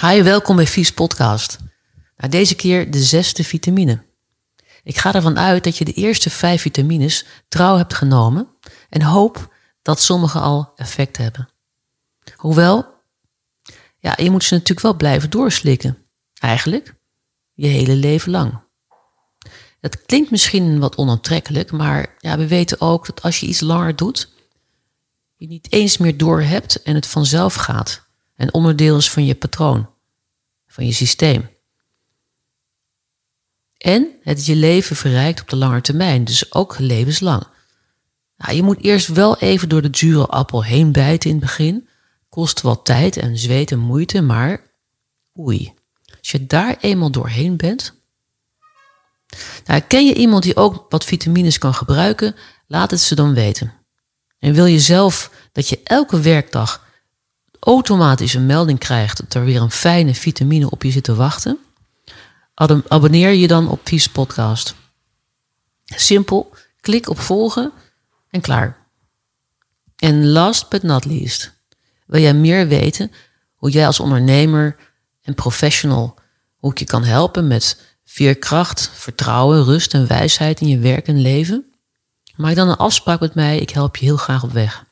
Hi, welkom bij Vies Podcast. Nou, deze keer de zesde vitamine. Ik ga ervan uit dat je de eerste vijf vitamines trouw hebt genomen en hoop dat sommige al effect hebben. Hoewel, ja, je moet ze natuurlijk wel blijven doorslikken. Eigenlijk je hele leven lang. Dat klinkt misschien wat onaantrekkelijk, maar ja, we weten ook dat als je iets langer doet, je niet eens meer door hebt en het vanzelf gaat en onderdeel is van je patroon, van je systeem. En het je leven verrijkt op de lange termijn, dus ook levenslang. Nou, je moet eerst wel even door de dure appel heen bijten in het begin. Kost wat tijd en zweet en moeite, maar oei. Als je daar eenmaal doorheen bent. Nou, ken je iemand die ook wat vitamines kan gebruiken? Laat het ze dan weten. En wil je zelf dat je elke werkdag automatisch een melding krijgt dat er weer een fijne vitamine op je zit te wachten? Abonneer je dan op Vies Podcast. Simpel, klik op volgen en klaar. En last but not least, wil jij meer weten hoe jij als ondernemer en professional, hoe ik je kan helpen met veerkracht, vertrouwen, rust en wijsheid in je werk en leven? Maak dan een afspraak met mij, ik help je heel graag op weg.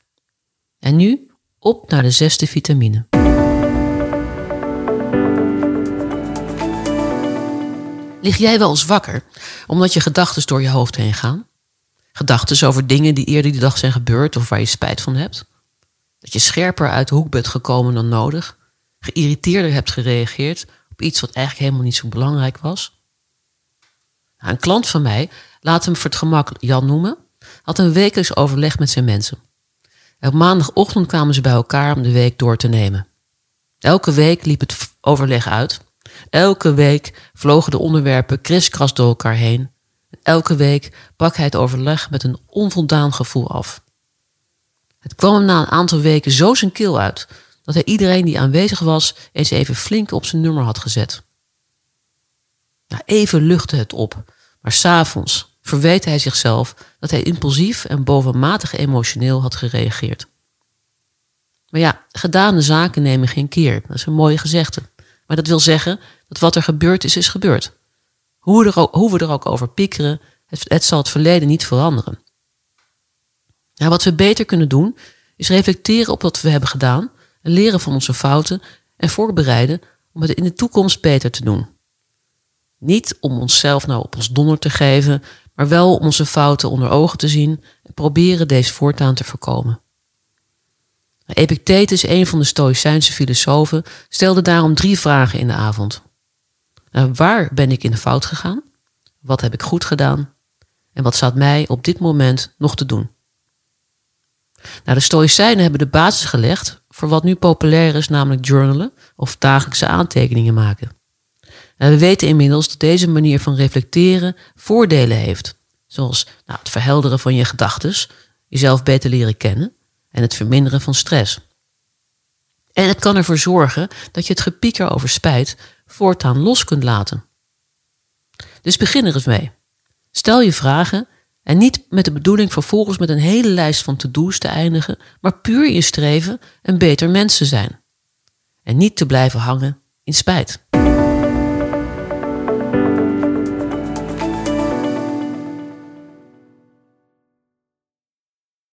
En nu op naar de zesde vitamine. Lig jij wel eens wakker omdat je gedachten door je hoofd heen gaan? Gedachten over dingen die eerder die dag zijn gebeurd of waar je spijt van hebt? Dat je scherper uit de hoek bent gekomen dan nodig? Geïrriteerder hebt gereageerd op iets wat eigenlijk helemaal niet zo belangrijk was? Nou, een klant van mij, laat hem voor het gemak Jan noemen, had een wekelijks overleg met zijn mensen. Op maandagochtend kwamen ze bij elkaar om de week door te nemen. Elke week liep het overleg uit. Elke week vlogen de onderwerpen kriskras door elkaar heen. Elke week brak hij het overleg met een onvoldaan gevoel af. Het kwam hem na een aantal weken zo zijn keel uit dat hij iedereen die aanwezig was eens even flink op zijn nummer had gezet. Nou, even luchtte het op, maar s'avonds verweet hij zichzelf dat hij impulsief en bovenmatig emotioneel had gereageerd. Maar ja, gedane zaken nemen geen keer. Dat is een mooie gezegde. Maar dat wil zeggen dat wat er gebeurd is, is gebeurd. Hoe we er ook, hoe we er ook over piekeren, het, zal het verleden niet veranderen. Nou, wat we beter kunnen doen, is reflecteren op wat we hebben gedaan en leren van onze fouten en voorbereiden om het in de toekomst beter te doen. Niet om onszelf nou op ons donder te geven, maar wel om onze fouten onder ogen te zien en proberen deze voortaan te voorkomen. Epictetus, een van de Stoïcijnse filosofen, stelde daarom drie vragen in de avond. Nou, waar ben ik in de fout gegaan? Wat heb ik goed gedaan? En wat staat mij op dit moment nog te doen? Nou, de Stoïcijnen hebben de basis gelegd voor wat nu populair is, namelijk journalen of dagelijkse aantekeningen maken. En we weten inmiddels dat deze manier van reflecteren voordelen heeft, zoals nou, het verhelderen van je gedachten, jezelf beter leren kennen en het verminderen van stress. En het kan ervoor zorgen dat je het gepieker over spijt voortaan los kunt laten. Dus begin er eens mee. Stel je vragen en niet met de bedoeling vervolgens met een hele lijst van to-do's te eindigen, maar puur in je streven een beter mens te zijn. En niet te blijven hangen in spijt.